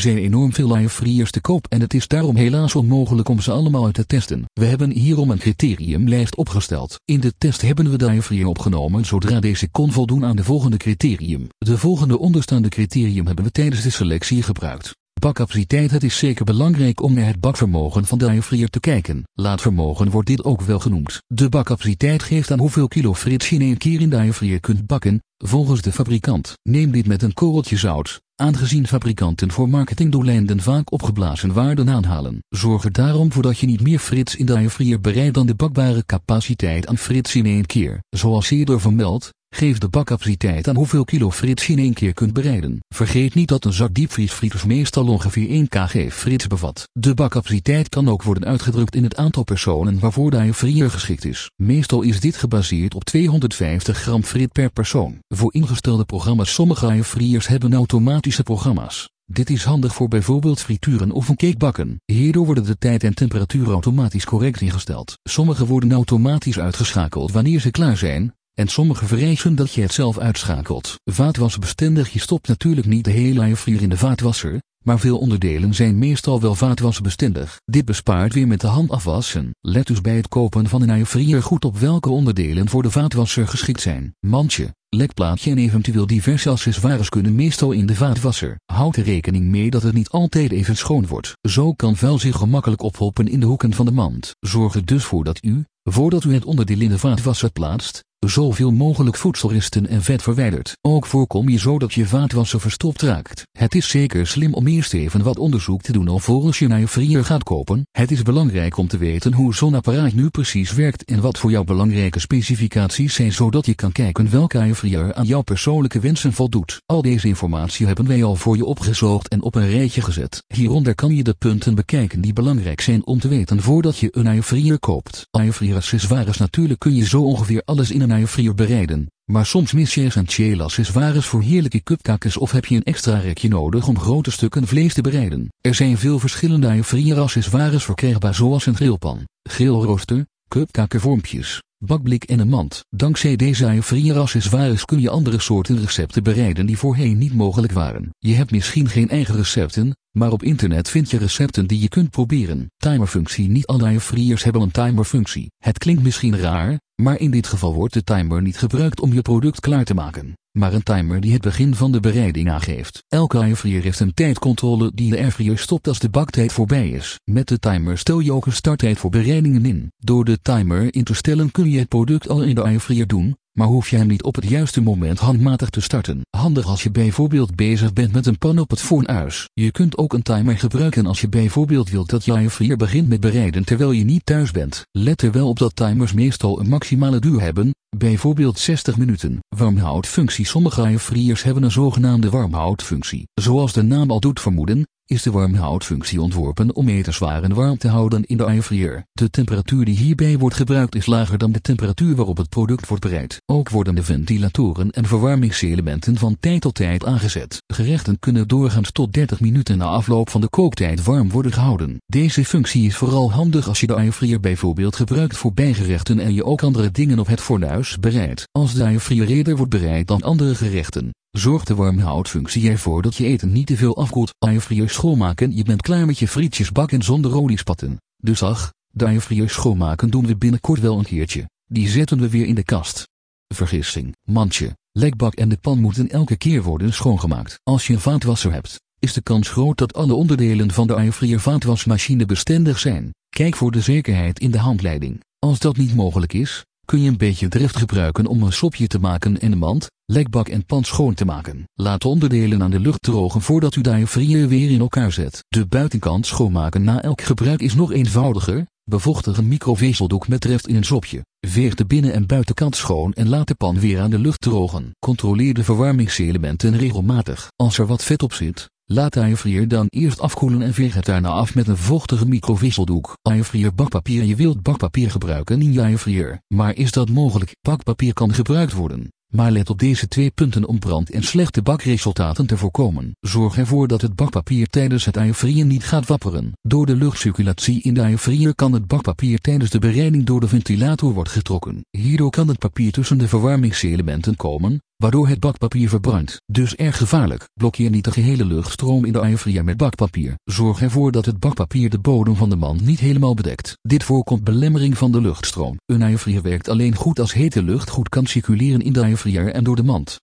Er zijn enorm veel airfryers te koop en het is daarom helaas onmogelijk om ze allemaal uit te testen. We hebben hierom een criteriumlijst opgesteld. In de test hebben we de opgenomen zodra deze kon voldoen aan de volgende criterium. De volgende onderstaande criterium hebben we tijdens de selectie gebruikt. Bakcapaciteit Het is zeker belangrijk om naar het bakvermogen van de te kijken. Laadvermogen wordt dit ook wel genoemd. De bakcapaciteit geeft aan hoeveel kilo frits je in één keer in de kunt bakken, volgens de fabrikant. Neem dit met een korreltje zout. Aangezien fabrikanten voor marketingdoeleinden vaak opgeblazen waarden aanhalen, zorg er daarom voor dat je niet meer frits in de airfryer bereidt dan de bakbare capaciteit aan frits in één keer. Zoals eerder vermeld, Geef de bakcapaciteit aan hoeveel kilo frits je in één keer kunt bereiden. Vergeet niet dat een zak diepvriesfrieters meestal ongeveer 1 kg frits bevat. De bakcapaciteit kan ook worden uitgedrukt in het aantal personen waarvoor de airfryer geschikt is. Meestal is dit gebaseerd op 250 gram frit per persoon. Voor ingestelde programma's Sommige airfryers hebben automatische programma's. Dit is handig voor bijvoorbeeld frituren of een cake bakken. Hierdoor worden de tijd en temperatuur automatisch correct ingesteld. Sommige worden automatisch uitgeschakeld wanneer ze klaar zijn, en sommige vereisen dat je het zelf uitschakelt. Vaatwasbestendig Je stopt natuurlijk niet de hele airfryer in de vaatwasser, maar veel onderdelen zijn meestal wel vaatwasbestendig. Dit bespaart weer met de hand afwassen. Let dus bij het kopen van een airfryer goed op welke onderdelen voor de vaatwasser geschikt zijn. Mandje, lekplaatje en eventueel diverse accessoires kunnen meestal in de vaatwasser. Houd er rekening mee dat het niet altijd even schoon wordt. Zo kan vuil zich gemakkelijk ophopen in de hoeken van de mand. Zorg er dus voor dat u, voordat u het onderdeel in de vaatwasser plaatst, zoveel mogelijk voedselresten en vet verwijderd. Ook voorkom je zo dat je vaatwasser verstopt raakt. Het is zeker slim om eerst even wat onderzoek te doen alvorens je naar je vriezer gaat kopen. Het is belangrijk om te weten hoe zo'n apparaat nu precies werkt en wat voor jou belangrijke specificaties zijn zodat je kan kijken welke airfryer aan jouw persoonlijke wensen voldoet. Al deze informatie hebben wij al voor je opgezocht en op een rijtje gezet. Hieronder kan je de punten bekijken die belangrijk zijn om te weten voordat je een airfryer koopt. Airfryer accessoires natuurlijk kun je zo ongeveer alles in een airfryer bereiden, maar soms mis je essentiële accessoires voor heerlijke cupcakes of heb je een extra rekje nodig om grote stukken vlees te bereiden. Er zijn veel verschillende airfryer accessoires verkrijgbaar zoals een grillpan, grillrooster, cupkakenvormpjes, bakblik en een mand. Dankzij deze airfryer accessoires kun je andere soorten recepten bereiden die voorheen niet mogelijk waren. Je hebt misschien geen eigen recepten, maar op internet vind je recepten die je kunt proberen. Timerfunctie Niet alle airfryers hebben een timerfunctie. Het klinkt misschien raar, maar in dit geval wordt de timer niet gebruikt om je product klaar te maken, maar een timer die het begin van de bereiding aangeeft. Elke airfryer heeft een tijdcontrole die de airfryer stopt als de baktijd voorbij is. Met de timer stel je ook een starttijd voor bereidingen in. Door de timer in te stellen kun je het product al in de airfryer doen, maar hoef je hem niet op het juiste moment handmatig te starten. Handig als je bijvoorbeeld bezig bent met een pan op het fornuis. Je kunt ook een timer gebruiken als je bijvoorbeeld wilt dat je airfryer begint met bereiden terwijl je niet thuis bent. Let er wel op dat timers meestal een maximale duur hebben, bijvoorbeeld 60 minuten. Warmhoudfunctie Sommige airfryers hebben een zogenaamde warmhoudfunctie. Zoals de naam al doet vermoeden, is de warmhoudfunctie ontworpen om etenswaren warm te houden in de airfryer. De temperatuur die hierbij wordt gebruikt is lager dan de temperatuur waarop het product wordt bereid. Ook worden de ventilatoren en verwarmingselementen van tijd tot tijd aangezet. Gerechten kunnen doorgaans tot 30 minuten na afloop van de kooktijd warm worden gehouden. Deze functie is vooral handig als je de airfryer bijvoorbeeld gebruikt voor bijgerechten en je ook andere dingen op het fornuis bereidt. Als de eerder wordt bereid dan andere gerechten, Zorg de warmhoudfunctie ervoor dat je eten niet te veel afkoelt. Airfryer schoonmaken Je bent klaar met je frietjes bakken zonder oliespatten. Dus ach, de airfryer schoonmaken doen we binnenkort wel een keertje. Die zetten we weer in de kast. Vergissing, mandje, lekbak en de pan moeten elke keer worden schoongemaakt. Als je een vaatwasser hebt, is de kans groot dat alle onderdelen van de airfryer vaatwasmachine bestendig zijn. Kijk voor de zekerheid in de handleiding. Als dat niet mogelijk is, kun je een beetje drift gebruiken om een sopje te maken en de mand, lekbak en pan schoon te maken. Laat onderdelen aan de lucht drogen voordat u de airfryer weer in elkaar zet. De buitenkant schoonmaken na elk gebruik is nog eenvoudiger. Bevochtig een microvezeldoek met drift in een sopje. Veeg de binnen- en buitenkant schoon en laat de pan weer aan de lucht drogen. Controleer de verwarmingselementen regelmatig. Als er wat vet op zit, Laat de dan eerst afkoelen en veeg het daarna af met een vochtige microvisseldoek. Airfryer bakpapier Je wilt bakpapier gebruiken in je. Maar is dat mogelijk? Bakpapier kan gebruikt worden. Maar let op deze twee punten om brand en slechte bakresultaten te voorkomen. Zorg ervoor dat het bakpapier tijdens het airfryer niet gaat wapperen. Door de luchtcirculatie in de airfryer kan het bakpapier tijdens de bereiding door de ventilator worden getrokken. Hierdoor kan het papier tussen de verwarmingselementen komen, waardoor het bakpapier verbrandt. Dus erg gevaarlijk. Blokkeer niet de gehele luchtstroom in de airfryer met bakpapier. Zorg ervoor dat het bakpapier de bodem van de mand niet helemaal bedekt. Dit voorkomt belemmering van de luchtstroom. Een airfryer werkt alleen goed als hete lucht goed kan circuleren in de airfryer en door de mand.